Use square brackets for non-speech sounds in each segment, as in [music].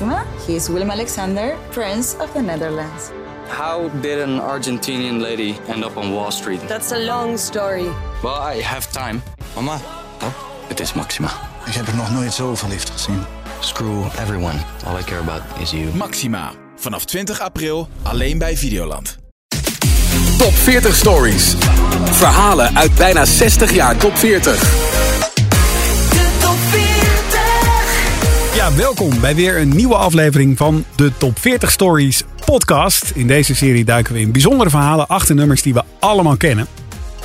Maxima. He is Willem Alexander, Prince of the Netherlands. How did an Argentinian lady end up on Wall Street? That's a long story. Well, I have time. Mama, Oh, het is Maxima. ik heb er nog nooit zo verliefd gezien. Screw everyone. All I care about is you. Maxima. Vanaf 20 april alleen bij Videoland. Top 40 Stories. Verhalen uit bijna 60 jaar top 40. Ja, welkom bij weer een nieuwe aflevering van de Top 40 Stories podcast. In deze serie duiken we in bijzondere verhalen achter nummers die we allemaal kennen.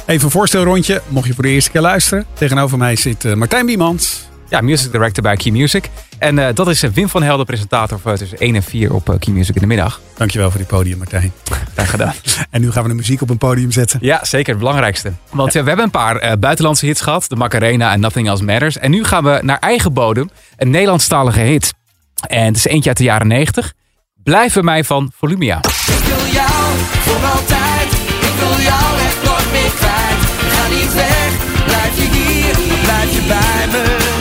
Even een voorstelrondje, mocht je voor de eerste keer luisteren. Tegenover mij zit eh, Martijn Biemans. Ja, music director bij Key Music. En eh, dat is eh, Wim van Helden, presentator voor tussen 1 en 4 op eh, Key Music in de middag. Dankjewel voor dit podium, Martijn. Graag gedaan. En nu gaan we de muziek op een podium zetten. Ja, zeker het belangrijkste. Want we hebben een paar buitenlandse hits gehad. De Macarena en Nothing Else Matters. En nu gaan we naar eigen bodem. Een Nederlandstalige hit. En het is eentje uit de jaren 90. Blijf bij mij van Volumia. Ik wil jou voor altijd. Ik wil jou echt nooit meer kwijt. Ga niet weg, blijf je hier, blijf je bij me.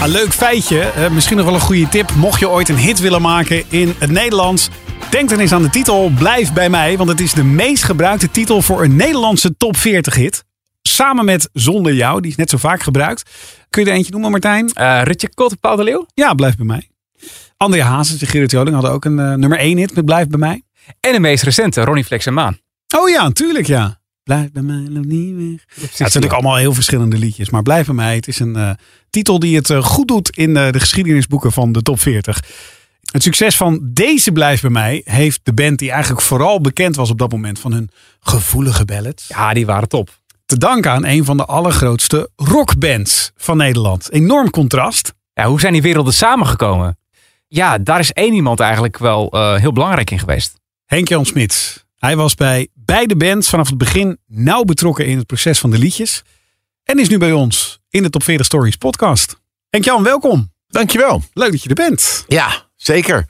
Een leuk feitje, eh, misschien nog wel een goede tip. Mocht je ooit een hit willen maken in het Nederlands, denk dan eens aan de titel Blijf bij mij. Want het is de meest gebruikte titel voor een Nederlandse top 40 hit. Samen met Zonder jou, die is net zo vaak gebruikt. Kun je er eentje noemen, Martijn? Eh Rutje Kot, Paul de Leeuw. Ja, Blijf bij mij. André Hazes en Gerrit Joling hadden ook een eh, nummer 1 hit met Blijf bij mij. En de meest recente, Ronnie Flex en Maan. Oh ja, natuurlijk ja. Blijf bij mij, loop niet weg. Ja, het zijn natuurlijk allemaal heel verschillende liedjes. Maar Blijf bij mij, het is een eh, titel die het eh, goed doet in eh, de geschiedenisboeken van de top 40. Het succes van deze Blijf bij mij heeft de band die eigenlijk vooral bekend was op dat moment van hun gevoelige ballads. Ja, die waren top. Te danken aan een van de allergrootste rockbands van Nederland. Enorm contrast. Ja, hoe zijn die werelden samengekomen? Ja, daar is één iemand eigenlijk wel heel belangrijk in geweest. Henk-Jan Smits. Hij was bij beide bands vanaf het begin nauw betrokken in het proces van de liedjes. En is nu bij ons in de Top 40 Stories podcast. Henk-Jan, welkom. Dankjewel. Leuk dat je er bent. Ja, zeker.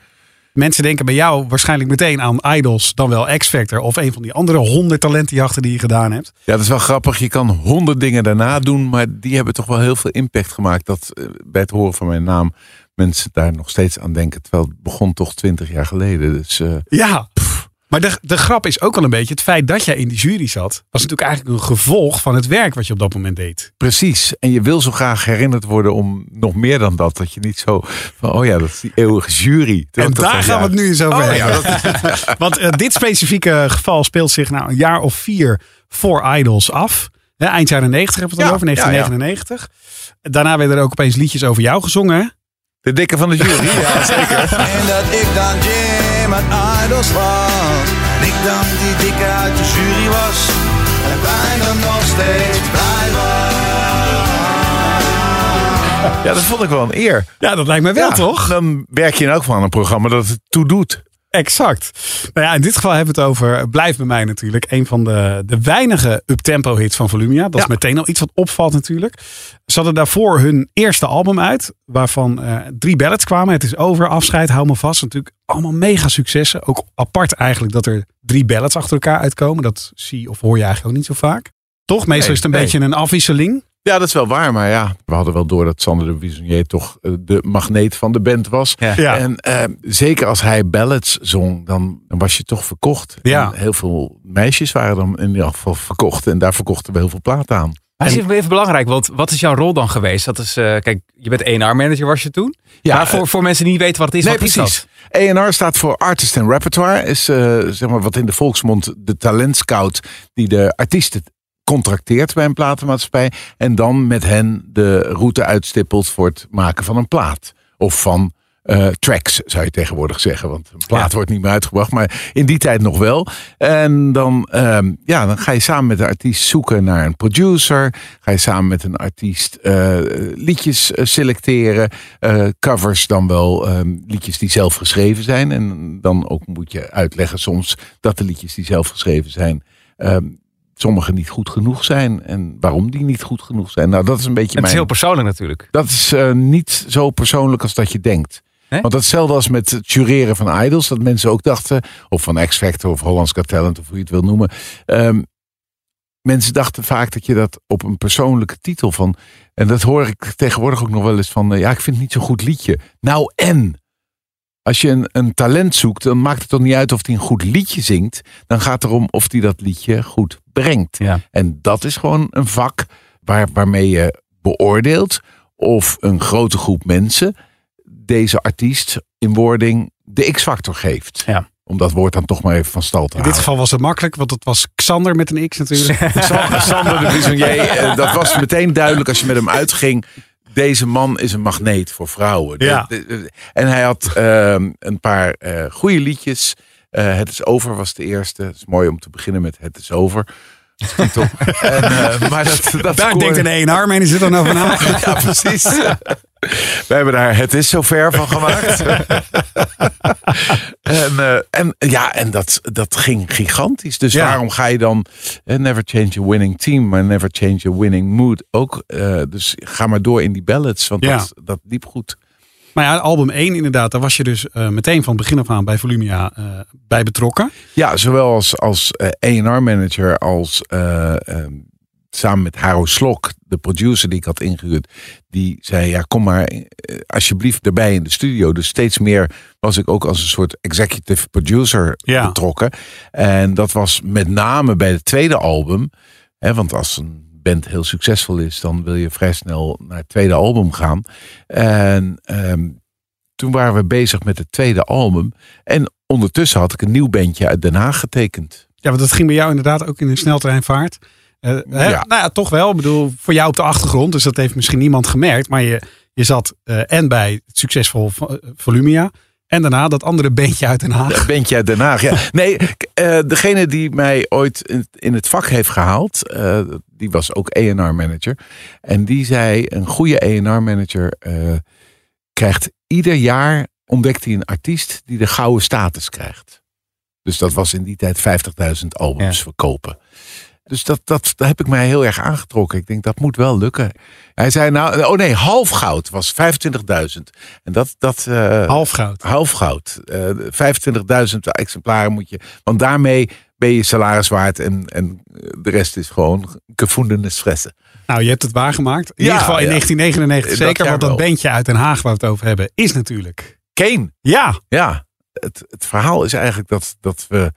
Mensen denken bij jou waarschijnlijk meteen aan Idols, dan wel X-Factor of een van die andere honderd talentenjachten die je gedaan hebt. Ja, dat is wel grappig. Je kan honderd dingen daarna doen, maar die hebben toch wel heel veel impact gemaakt. Dat eh, bij het horen van mijn naam mensen daar nog steeds aan denken. Terwijl het begon toch twintig jaar geleden. Dus eh, Ja. Maar de, de grap is ook al een beetje, het feit dat jij in die jury zat, was natuurlijk eigenlijk een gevolg van het werk wat je op dat moment deed. precies. En je wil zo graag herinnerd worden om nog meer dan dat. Dat je niet zo van, oh ja, dat is die eeuwige jury. En Dat- dat daar gaan we ja. het nu eens over Oh, ja, hebben. [laughs] [laughs] Want eh, dit specifieke geval speelt zich nou een jaar of vier voor Idols af. Hè, eind jaren 90 hebben we het Ja, over, ja, ja. 1999. Daarna werden er ook opeens liedjes over jou gezongen. De dikke van de jury. ja, zeker. [laughs] En dat ik dan Jim uit Idols was. En ik dan die dikke uit de jury was. En ik bijna nog steeds blijven. Ja, dat vond ik wel een eer. Ja, dat lijkt me wel, Ja, toch? Dan werk je in elk geval aan een programma dat het toe doet. Exact. Nou ja, in dit geval hebben we het over Blijf bij mij natuurlijk. Een van de, de weinige uptempo hits van Volumia. Dat is meteen al iets wat opvalt natuurlijk. Ze hadden daarvoor hun eerste album uit. Waarvan eh, drie ballads kwamen. Het is over, afscheid, hou me vast. Natuurlijk allemaal mega successen. Ook apart eigenlijk dat er drie ballads achter elkaar uitkomen. Dat zie of hoor je eigenlijk ook niet zo vaak. Toch? Meestal is het een beetje een afwisseling. Ja, dat is wel waar. Maar ja, we hadden wel door dat Sander de Bisonnier toch eh, de magneet van de band was. Ja. En eh, zeker als hij ballads zong, dan, dan was je toch verkocht. Ja. En heel veel meisjes waren dan in ieder geval verkocht. En daar verkochten we heel veel plaat aan. Maar is even belangrijk, want wat is jouw rol dan geweest? Dat is, eh, kijk, je bent ENR-manager was je toen. Ja, maar voor, voor mensen die niet weten wat het is, Nee, wat is precies. dat? ENR staat voor Artist and Repertoire. Is eh, zeg maar wat in de volksmond de talentscout die de artiesten contracteert bij een platenmaatschappij. En dan met hen de route uitstippelt voor het maken van een plaat. Of van eh, tracks, zou je tegenwoordig zeggen. Want een plaat wordt niet meer uitgebracht, maar in die tijd nog wel. En dan, ehm, ja, dan ga je samen met de artiest zoeken naar een producer. Ga je samen met een artiest eh, liedjes eh, selecteren. Covers dan wel ehm, liedjes die zelf geschreven zijn. En dan ook moet je uitleggen soms dat de liedjes die zelf geschreven zijn... sommige niet goed genoeg zijn. En waarom die niet goed genoeg zijn. Nou, dat is een beetje Het is heel persoonlijk natuurlijk. Dat is eh, niet zo persoonlijk als dat je denkt. Want hetzelfde als met het jureren van Idols. Dat mensen ook dachten, of van X Factor of Hollands Got Talent, of hoe je het wil noemen. ehm, mensen dachten vaak dat je dat op een persoonlijke titel van. En dat hoor ik tegenwoordig ook nog wel eens van. eh, ja, ik vind het niet zo'n goed liedje. Nou en. Als je een, een talent zoekt, dan maakt het toch niet uit of hij een goed liedje zingt. Dan gaat het erom of hij dat liedje goed brengt. Ja. En dat is gewoon een vak waar, waarmee je beoordeelt of een grote groep mensen deze artiest in wording de X-factor geeft. Ja. Om dat woord dan toch maar even van stal te In dit geval was het makkelijk, want het was Xander met een X natuurlijk. [laughs] [laughs] Sander de Bisonnier, eh, dat was meteen duidelijk als je met hem uitging. Deze man is een magneet voor vrouwen. De- Ja. de- de- en hij had ehm, een paar eh goede liedjes. Eh, het is over was de eerste. Het is mooi om te beginnen met Het is over. [laughs] En, eh, maar dat, dat Daar scoorde- denkt een ENR manager dan over na. Ja, precies. [laughs] We hebben daar Het is zover van gemaakt. [laughs] en, eh, en ja, en dat, dat ging gigantisch. Dus Ja. waarom ga je dan eh, never change a winning team, maar never change a winning mood ook? eh, dus ga maar door in die ballads, want Ja. dat, dat liep goed. Maar ja, album 1 inderdaad, daar was je dus meteen van begin af aan bij Volumia bij betrokken. Ja, zowel als, als eh, A&R-manager als eh, ehm, samen met Haro Slok, de producer die ik had ingehuurd. Die zei, ja kom maar eh, alsjeblieft erbij in de studio. Dus steeds meer was ik ook als een soort executive producer Ja. betrokken. En dat was met name bij het tweede album. Hè, want als een band heel succesvol is, dan wil je vrij snel naar het tweede album gaan. En ehm, toen waren we bezig met het tweede album. En ondertussen had ik een nieuw bandje uit Den Haag getekend. Ja, want dat ging bij jou inderdaad ook in een sneltreinvaart. Eh, hè? Ja. Nou ja, toch wel. Ik bedoel, voor jou op de achtergrond, dus dat heeft misschien niemand gemerkt. Maar je, je zat eh, en bij het succesvol Vo- eh, Volumia. En daarna dat andere beentje uit Den Haag. Een bandje uit Den Haag. Ja. [laughs] Nee, degene die mij ooit in, het vak heeft gehaald, eh, die was ook A&R manager. En die zei, een goede A&R manager krijgt ieder jaar, ontdekt hij een artiest die de gouden status krijgt. Dus dat was in die tijd 50.000 albums Ja. verkopen. Dus dat, dat, dat heb ik mij heel erg aangetrokken. Ik denk, dat moet wel lukken. Hij zei nou, oh nee, half goud was 25.000. En dat, dat, eh, Half goud. half goud. Eh 25.000 exemplaren moet je. Want daarmee ben je salaris waard. En, en de rest is gewoon gevoelende stressen. Nou, je hebt het waargemaakt. In Ja, ieder geval in ja. 1999 Dat zeker. Want dat bandje uit Den Haag waar we het over hebben, is natuurlijk... Kane. Ja, Ja. Het, het verhaal is eigenlijk dat, dat we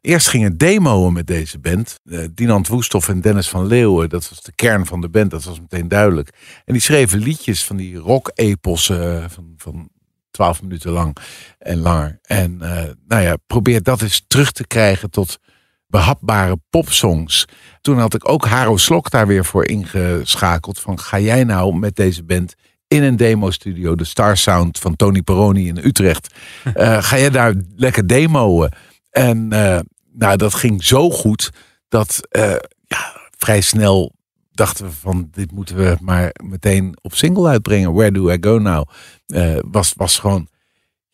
eerst gingen demoen met deze band. Eh, Dinant Woesthoff en Dennis van Leeuwen. Dat was de kern van de band. Dat was meteen duidelijk. En die schreven liedjes van die rock-epossen eh, van, van 12 minuten lang en langer. En eh, nou ja, probeer dat eens terug te krijgen tot behapbare popsongs. Toen had ik ook Haro Slok daar weer voor ingeschakeld. Van ga jij nou met deze band in een demo-studio, de Star Sound van Tony Peroni in Utrecht. [laughs] eh, ga jij daar lekker demoen? En eh, nou, dat ging zo goed dat eh, ja, vrij snel dachten we van dit moeten we maar meteen op single uitbrengen. Where do I go now? Was, was gewoon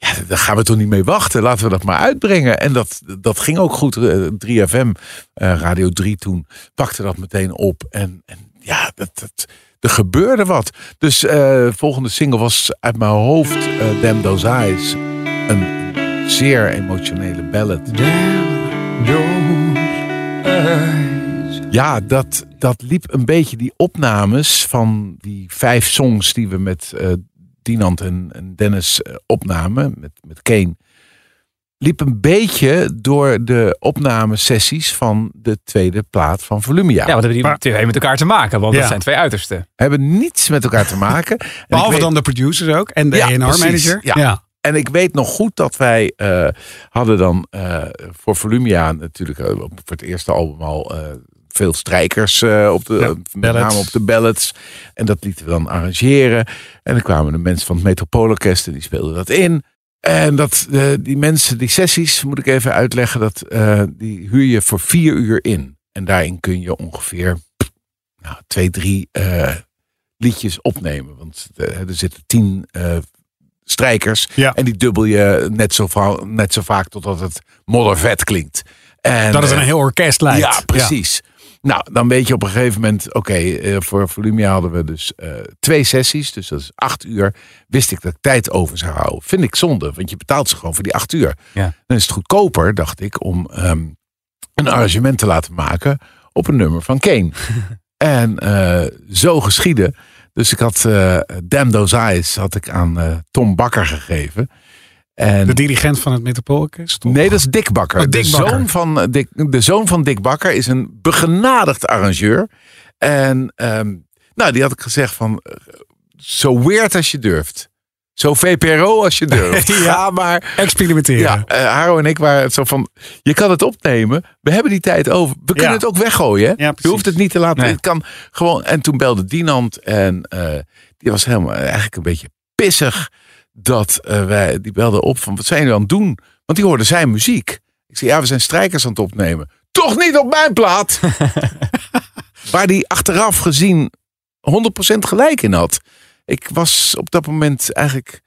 ja, daar gaan we toch niet mee wachten. Laten we dat maar uitbrengen. En dat, dat ging ook goed. Eh, 3FM, eh, Radio 3 toen, pakte dat meteen op. En, en ja, dat, dat, er gebeurde wat. Dus eh volgende single was uit mijn hoofd eh Damn Those Eyes. Een zeer emotionele ballad. Ja, dat, dat liep een beetje die opnames van die vijf songs die we met eh Dinant en, en Dennis opnamen, met, met Kane. Liep een beetje door de opnamesessies van de tweede plaat van Volumia. Ja, wat hebben die Maar- twee met elkaar te maken? Want Ja. dat zijn twee uitersten. Hebben niets met elkaar te maken. [laughs] Behalve weet- dan de producers ook. En de Ja, manager. Ja. ja. En ik weet nog goed dat wij eh, hadden dan eh, voor Volumia natuurlijk eh, op- voor het eerste album al eh, veel strijkers eh, op de, Ja, met name op de ballads. En dat lieten we dan arrangeren. En dan kwamen de mensen van het Metropoolorkest en die speelden dat in. En dat, eh, die mensen, die sessies, moet ik even uitleggen, dat, eh, die huur je voor vier uur in. En daarin kun je ongeveer nou, twee, drie eh, liedjes opnemen. Want er zitten tien strijkers. Ja. En die dubbel je net zo, net zo vaak totdat het moddervet klinkt. En, Dat is een heel orkest lijkt. ja, precies. Nou, dan weet je op een gegeven moment, oké, eh, voor Volumia hadden we dus eh, twee sessies, dus dat is acht uur. Wist ik dat ik tijd over zou houden. Vind ik zonde, want je betaalt ze gewoon voor die acht uur. Ja. Dan is het goedkoper, dacht ik, om ehm, een arrangement te laten maken op een nummer van Kane. [laughs] en eh, zo geschieden. Dus ik had Damn Those Eyes had ik aan Tom Bakker gegeven. En De dirigent van het Metropoolorkest? Nee, dat is Dick Bakker. Oh, Dick de, Bakker. Zoon van, eh, Dick, de zoon van Dick Bakker is een begenadigd arrangeur. En ehm, nou, die had ik gezegd van... eh, zo weird als je durft. Zo VPRO als je durft. [laughs] Ja. Maar. Experimenteren. Ja, eh, Haro en ik waren zo van... Je kan het opnemen. We hebben die tijd over. We kunnen Ja. het ook weggooien. Ja, je hoeft het niet te laten. Nee. Het kan gewoon. En toen belde Dinant. En die was helemaal eigenlijk een beetje pissig. Dat eh, wij... Die belde op van... Wat zijn jullie aan het doen? Want die hoorde zijn muziek. Ik zei, ja, we zijn strijkers aan het opnemen. Toch niet op mijn plaat! [laughs] Waar die achteraf gezien 100% gelijk in had. Ik was op dat moment eigenlijk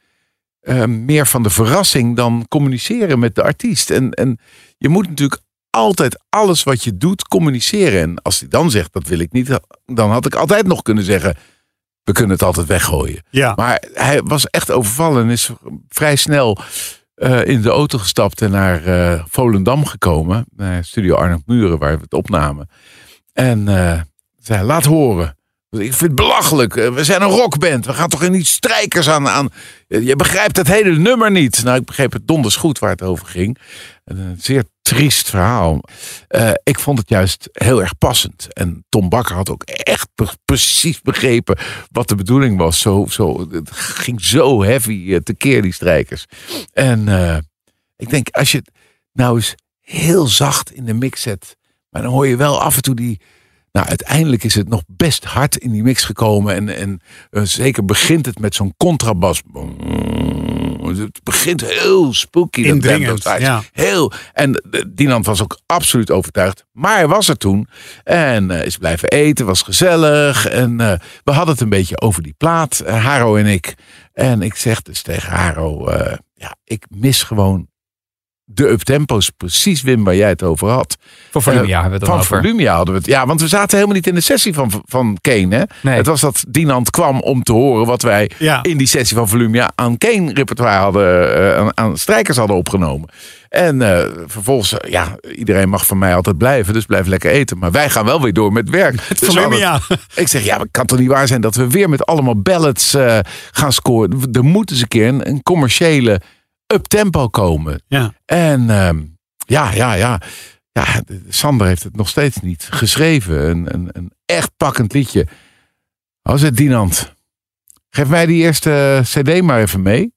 eh, meer van de verrassing dan communiceren met de artiest. En, en je moet natuurlijk altijd alles wat je doet communiceren. En als hij dan zegt, dat wil ik niet, dan had ik altijd nog kunnen zeggen, we kunnen het altijd weggooien. Ja. Maar hij was echt overvallen en is vrij snel eh, in de auto gestapt en naar eh, Volendam gekomen. Naar Studio Arnold Muren, waar we het opnamen. En eh, zei, laat horen. Ik vind het belachelijk. We zijn een rockband. We gaan toch niet strijkers aan, aan. Je begrijpt het hele nummer niet. Nou, ik begreep het donders goed waar het over ging. Een zeer triest verhaal. Eh, ik vond het juist heel erg passend. En Tom Bakker had ook echt pre- precies begrepen wat de bedoeling was. Zo, zo, het ging zo heavy eh, tekeer, die strijkers. En eh, ik denk, als je het nou eens heel zacht in de mix zet. Maar dan hoor je wel af en toe die. Nou, uiteindelijk is het nog best hard in die mix gekomen. En, en zeker begint het met zo'n contrabas. Het begint heel spooky. dat Indringend, Eyes. ja. Heel. En Dinant was ook absoluut overtuigd. Maar hij was er toen. En eh, is blijven eten, was gezellig. En eh, we hadden het een beetje over die plaat, eh, Haro en ik. En ik zeg dus tegen Haro, ja, ik mis gewoon de uptempo's. Precies, Wim, waar jij het over had. Voor Volumia hebben we het Van over. Volumia hadden we het. Ja, want we zaten helemaal niet in de sessie van, van Kane. Hè? Nee. Het was dat Dinant kwam om te horen wat wij Ja. in die sessie van Volumia aan Kane repertoire hadden, eh, aan, aan strijkers hadden opgenomen. En eh, vervolgens, eh, ja, iedereen mag van mij altijd blijven, dus blijf lekker eten. Maar wij gaan wel weer door met werk. Dus Volumia. [laughs] ik zeg, ja, maar het kan toch niet waar zijn dat we weer met allemaal ballads eh, gaan scoren. Er moet eens een keer een, een commerciële uptempo komen. Ja. En ehm, ja, ja, ja. Ja, Sander heeft het nog steeds niet geschreven. Een, een, een echt pakkend liedje. Als het Dinant. Geef mij die eerste cd maar even mee.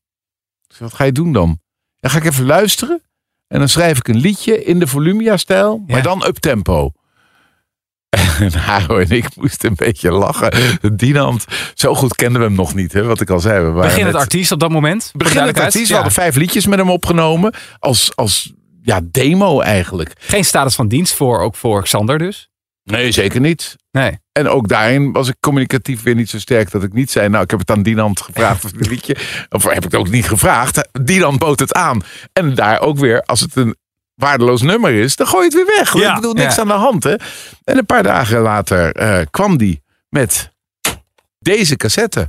Zeg, wat ga je doen dan? Dan ga ik even luisteren. En dan schrijf ik een liedje in de Volumia-stijl. Maar dan uptempo. En Haro en ik moesten een beetje lachen. Dinant, zo goed kenden we hem nog niet. Hè, wat ik al zei. We waren Begin het net- artiest op dat moment. voor de Begin het duidelijkheid. artiest. We Ja. hadden vijf liedjes met hem opgenomen. Als, als ja, demo eigenlijk. Geen status van dienst voor, ook voor Xander dus. Nee, zeker niet. Nee. En ook daarin was ik communicatief weer niet zo sterk dat ik niet zei. Nou, ik heb het aan Dinant gevraagd of het liedje. Of heb ik het ook niet gevraagd. Dinant bood het aan. En daar ook weer, als het een waardeloos nummer is, dan gooi je het weer weg. Ja. Ik bedoel, niks Ja. aan de hand. Hè? En een paar dagen later eh, kwam die met deze cassette.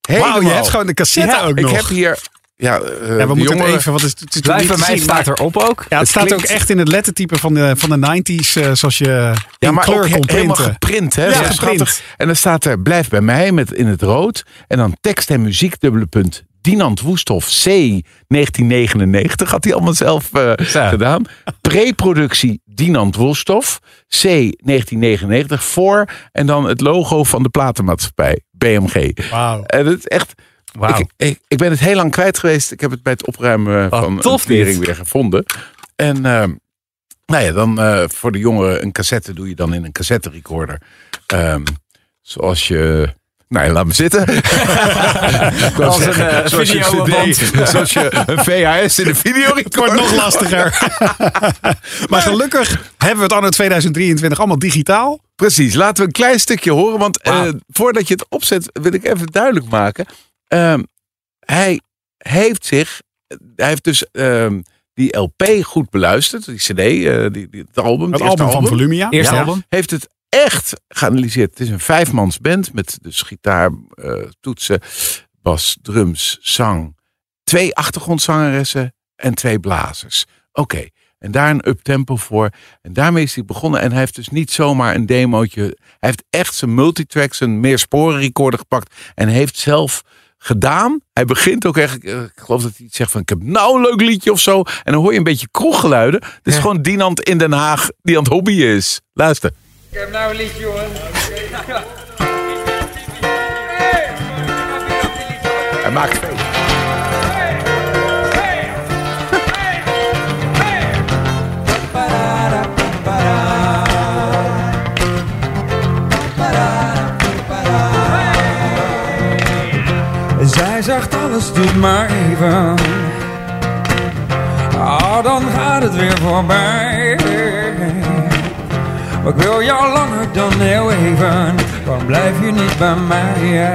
Wauw, je hebt gewoon de cassette Ja, ook ik nog. heb hier. Ja, eh, ja, we moeten jongeren- het even, want het is, het bij mij staat erop ook. Ja, het, Het staat klinkt- ook echt in het lettertype van de, van de 90s, eh, zoals je Ja, in maar kleur ook kon he- helemaal geprint. Hè? Ja, geprint. En dan staat er, blijf bij mij met in het rood. En dan tekst en muziek, dubbele punt. Dinant Woesthof, C, 1999. Had hij allemaal zelf eh, Zo. gedaan. Preproductie Dinant Woesthof, C, 1999. Voor en dan het logo van de platenmaatschappij, BMG. Wauw. En het is echt... Wauw. Ik, ik, ik ben het heel lang kwijt geweest. Ik heb het bij het opruimen Wat van tof een tering weer gevonden. En nou ja, dan eh, voor de jongeren een cassette doe je dan in een cassette recorder. Ehm, zoals je... Nou ja, laat me zitten. [laughs] Als een, eh, zoals, je videoband. CD, zoals je een VHS in een video [laughs] Het wordt nog lastiger. [laughs] maar gelukkig hebben we het anno 2023 allemaal digitaal. Precies, laten we een klein stukje horen. Want eh, voordat je het opzet, wil ik even duidelijk maken. Ehm, hij heeft zich, hij heeft dus ehm, die LP goed beluisterd. Die CD, eh, die, die, het album. Het eerste album van Volumia. Eerste Ja. album. Heeft het echt geanalyseerd. Het is een vijfmans band met dus gitaar, eh, toetsen, bas, drums, zang. Twee achtergrondzangeressen en twee blazers. Oké. En daar een uptempo voor. En daarmee is hij begonnen. En hij heeft dus niet zomaar een demootje. Hij heeft echt zijn multitrack, zijn meersporen recorder gepakt. En heeft zelf gedaan. Hij begint ook echt, eh, ik geloof dat hij iets zegt van ik heb nou een leuk liedje of zo. En dan hoor je een beetje kroeggeluiden. Het is gewoon Dinant in Den Haag die aan het hobbyen is. Luister. Ik heb nou een liedje, hoor. Hij maakt feest. Zij zegt alles doet maar even. Ah, dan gaat het weer voorbij. Ik wil jou langer dan heel even. Waarom blijf je niet bij mij?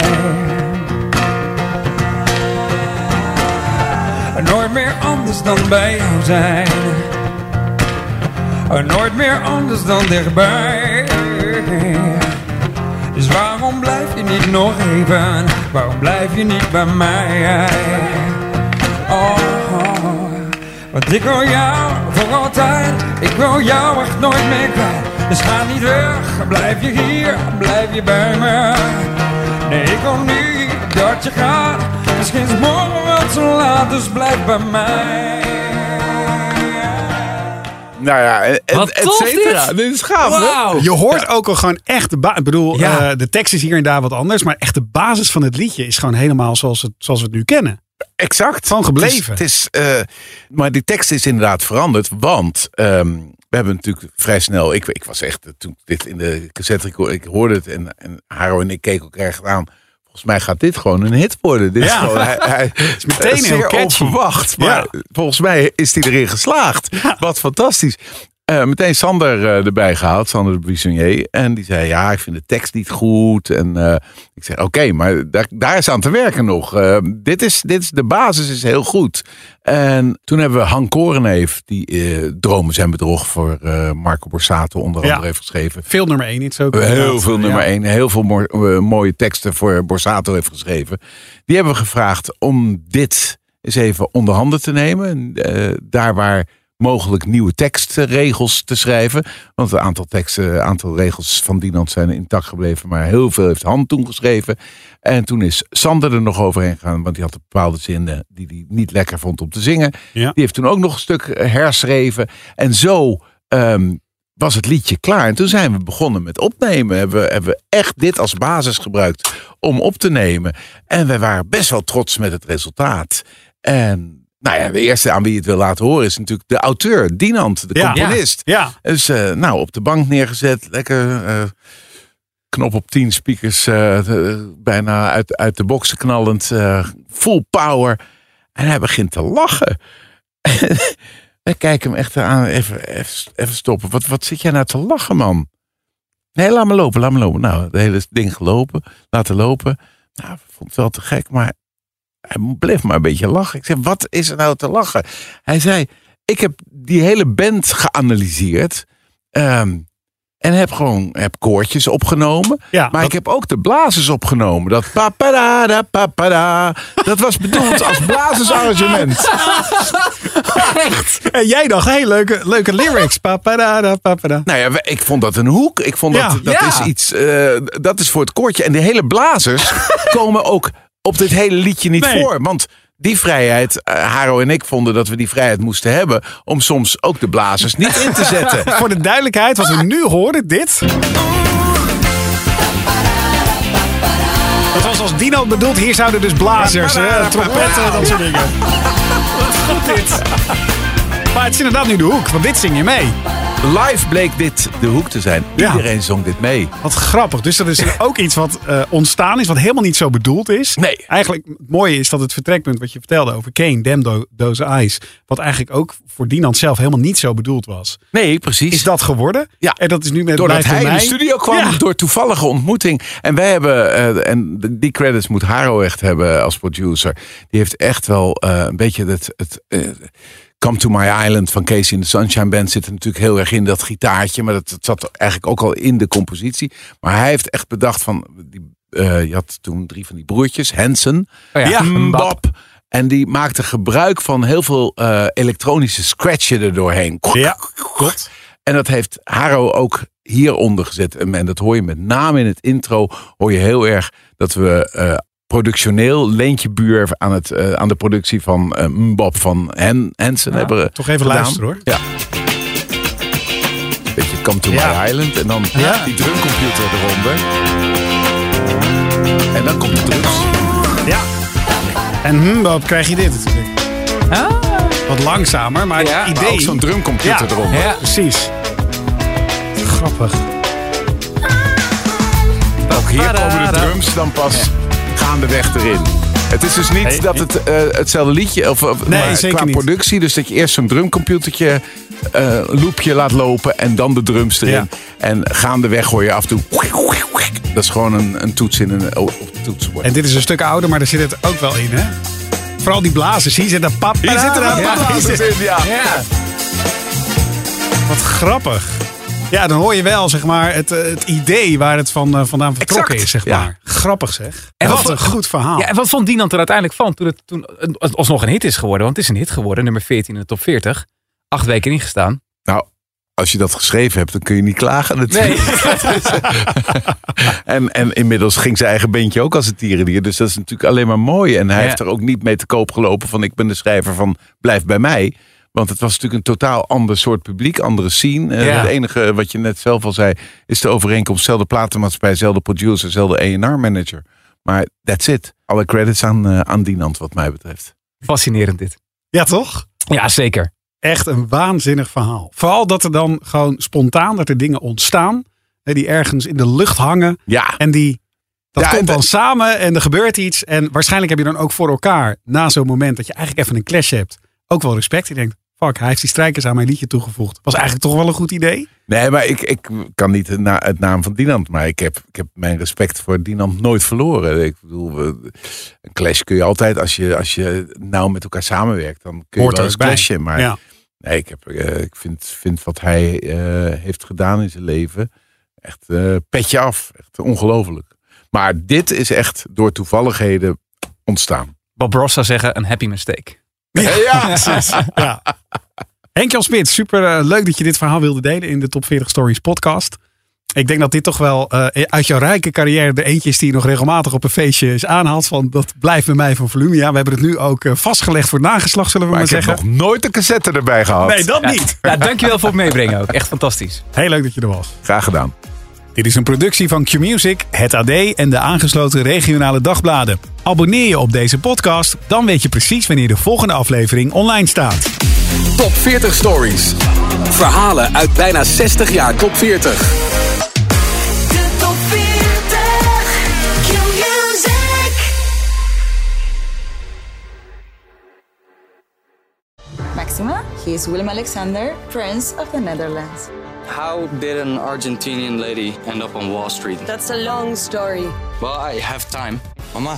Nooit meer anders dan bij jou zijn. Nooit meer anders dan dichtbij. Dus waarom blijf je niet nog even? Waarom blijf je niet bij mij? Oh, want ik wil jou voor altijd. Ik wil jou echt nooit meer kwijt. Dus ga niet weg, blijf je hier, blijf je bij me. Nee, ik wil niet dat je gaat. Misschien is morgen wel te laat, dus blijf bij mij. Nou ja, Wat et tof cetera. dit. Dit is gaaf, hè? Wauw. Je hoort ook al gewoon echt de. Ik bedoel, Ja. eh, de tekst is hier en daar wat anders. Maar echt de basis van het liedje is gewoon helemaal zoals, het, zoals we het nu kennen. Exact. Gewoon gebleven. Het is, het is, eh, maar die tekst is inderdaad veranderd. Want ehm, we hebben natuurlijk vrij snel... Ik, ik was echt, eh, toen dit in de cassette record- ik hoorde het en, en Haro en ik keken elkaar echt aan. Volgens mij gaat dit gewoon een hit worden. Dit is Ja. gewoon, hij, hij, [laughs] is meteen zeer heel catchy. onverwacht. Maar Ja. volgens mij is hij erin geslaagd. Wat fantastisch. Eh, meteen Sander eh, erbij gehaald, Sander de Buissonnier. En die zei, ja, ik vind de tekst niet goed. En eh, ik zei, oké, maar daar, daar is aan te werken nog. Dit, is, dit is, de basis is heel goed. En toen hebben we Han Koreneef, die Dromen zijn bedrog voor Marco Borsato onder Ja. andere heeft geschreven. Veel nummer één iets ook. Heel veel nummer Ja. 1, heel veel mo- mooie teksten voor Borsato heeft geschreven. Die hebben we gevraagd om dit eens even onder handen te nemen. En, daar waar mogelijk nieuwe tekstregels te schrijven. Want een aantal teksten, een aantal regels van Dinant zijn intact gebleven. Maar heel veel heeft Han toen geschreven. En toen is Sander er nog overheen gegaan. Want die had bepaalde zinnen die hij niet lekker vond om te zingen. Ja. Die heeft toen ook nog een stuk herschreven. En zo ehm, was het liedje klaar. En toen zijn we begonnen met opnemen. Hebben we, hebben we echt dit als basis gebruikt om op te nemen. En wij waren best wel trots met het resultaat. En nou ja, de eerste aan wie je het wil laten horen is natuurlijk de auteur, Dinant, de Ja. componist. Ja, Dus eh, nou, op de bank neergezet, lekker eh, knop op 10 speakers, eh, bijna uit, uit de boksen knallend, full power. En hij begint te lachen. [laughs] Wij kijken hem echt aan, even, even, even stoppen. Wat, wat zit jij nou te lachen, man? Nee, laat me lopen, laat me lopen. Nou, het hele ding gelopen, laten lopen. Nou, ik vond het wel te gek, maar hij bleef maar een beetje lachen. Ik zei, wat is er nou te lachen? Hij zei, ik heb die hele band geanalyseerd. ehm, en heb gewoon heb koortjes opgenomen. ja Maar dat- ik heb ook de blazers opgenomen. Dat papada, da, papada. Dat was bedoeld als blazersarrangement. [laughs] En jij dacht, hey, leuke, leuke lyrics. Papada, papada. Nou ja, ik vond dat een hoek. Ik vond Ja. dat, dat Ja. is iets. eh, dat is voor het koortje. En de hele blazers [laughs] komen ook op dit hele liedje niet Nee. voor. Want die vrijheid, eh, Haro en ik vonden dat we die vrijheid moesten hebben. om soms ook de blazers niet in te zetten. [laughs] Voor de duidelijkheid, wat we nu horen, dit. Dat was als Dino bedoeld. Hier zouden dus blazers, hè, trompetten, dat soort dingen. [laughs] Wat goed dit. Maar het is inderdaad nu de hoek, want dit zing je mee. Live bleek dit de hoek te zijn. Ja. Iedereen zong dit mee. Wat grappig. Dus dat is ook iets wat eh, ontstaan is, wat helemaal niet zo bedoeld is. Nee. Eigenlijk, het mooie is dat het vertrekpunt wat je vertelde over Kane, Damn Tho- Those Eyes, wat eigenlijk ook voor Dinant zelf helemaal niet zo bedoeld was. Nee, precies. Is dat geworden? Ja. En dat is nu met Doordat hij bij in de mij. studio kwam, Ja. door toevallige ontmoeting. En wij hebben, eh, en die credits moet Haro echt hebben als producer. Die heeft echt wel eh, een beetje het, het eh, Come to My Island van Casey in the Sunshine Band zit er natuurlijk heel erg in dat gitaartje. Maar dat, dat zat eigenlijk ook al in de compositie. Maar hij heeft echt bedacht van, die, eh, je had toen drie van die broertjes, Hansen, Oh ja, Mbap. En die maakte gebruik van heel veel eh, elektronische scratchen er doorheen. Ja, klopt. En dat heeft Haro ook hieronder gezet. En en dat hoor je met name in het intro. Hoor je heel erg dat we eh, productioneel Leentje Buur aan, het, eh, aan de productie van eh Mbop van Hen, Hansen hebben Toch even gedaan. luisteren hoor. Ja. Beetje Come to Ja. My Island. En dan Ja. die drumcomputer eronder. En dan komt de drums. Ja. En hm, dan krijg je dit natuurlijk. Wat langzamer, maar Ja, het Maar idee... ook zo'n drumcomputer Ja. eronder. Ja. Precies. Grappig. Ook hier komen de drums dan pas gaandeweg erin. Het is dus niet dat het eh, hetzelfde liedje, of, of Nee, maar qua niet. productie, dus dat je eerst zo'n drumcomputertje eh loopje laat lopen en dan de drums erin. Ja. En gaandeweg hoor je af en toe. Dat is gewoon een, een toets in een op het toetsenbord. En dit is een stuk ouder, maar daar zit het ook wel in, hè? Vooral die blazers. Hier zit een pap. Hier zitten wel Ja, wat hier zit- blazers in, ja. Ja. Wat grappig. Ja, dan hoor je wel, zeg maar, het, eh, het idee waar het van, eh, vandaan vertrokken Exact. is, zeg Ja. maar. Grappig, zeg. En wat wat- een goed verhaal. Ja, en wat vond Dinant er uiteindelijk van toen het, toen het alsnog een hit is geworden? Want het is een hit geworden, nummer 14 in de top 40. Acht weken ingestaan. Nou, als je dat geschreven hebt, dan kun je niet klagen natuurlijk. [laughs] en, en inmiddels ging zijn eigen bandje ook als een tierendier. Dus dat is natuurlijk alleen maar mooi. En hij Ja. heeft er ook niet mee te koop gelopen van ik ben de schrijver van Blijf bij mij. Want het was natuurlijk een totaal ander soort publiek, andere scene. Eh, Ja. Het enige wat je net zelf al zei, is de overeenkomst. Zelfde platenmaatschappij, zelfde producer, zelfde A&R manager. Maar that's it. Alle credits aan, eh, aan Dinant wat mij betreft. Fascinerend dit. Ja, toch? Ja, zeker. Echt een waanzinnig verhaal. Vooral dat er dan gewoon spontaan dat er dingen ontstaan. Hè, die ergens in de lucht hangen. Ja, En die, dat Ja, komt dan dat- samen en er gebeurt iets. En waarschijnlijk heb je dan ook voor elkaar, na zo'n moment dat je eigenlijk even een clash hebt, ook wel respect. Je denkt, fuck, hij heeft die strijkers aan mijn liedje toegevoegd. Was eigenlijk toch wel een goed idee. Nee, maar ik, ik kan niet het, na, het naam van Dinant. Maar ik heb, ik heb mijn respect voor Dinant nooit verloren. Ik bedoel, een clash kun je altijd, als je, als je nou met elkaar samenwerkt, dan kun je Hoort wel eens clashen. Maar Ja. nee, ik, heb, eh, ik vind, vind wat hij eh, heeft gedaan in zijn leven echt eh, petje af. Echt ongelooflijk. Maar dit is echt door toevalligheden ontstaan. Bob Ross zou zeggen, een happy mistake. [laughs] Ja, ja. Henk-Jan Smit, super eh, leuk dat je dit verhaal wilde delen in de Top 40 Stories podcast. Ik denk dat dit toch wel eh, uit jouw rijke carrière de eentje is die je nog regelmatig op een feestje is aanhaalt. Van dat blijft bij mij van Volumia. We hebben het nu ook eh, vastgelegd voor het nageslacht, zullen we maar maar, ik heb zeggen. nog nooit een cassette erbij gehad. Nee, dat Ja, niet. Ja, dankjewel voor het meebrengen ook. Echt fantastisch. Heel leuk dat je er was. Graag gedaan. Dit is een productie van Q-Music, het AD en de aangesloten regionale dagbladen. Abonneer je op deze podcast, dan weet je precies wanneer de volgende aflevering online staat. Top 40 Stories. Verhalen uit bijna 60 jaar top 40. De top 40 Q-Music Maxima, he is Willem Alexander, Prince of the Netherlands. How did an Argentinian lady end up on Wall Street? That's a long story. Well, I have time. Mama,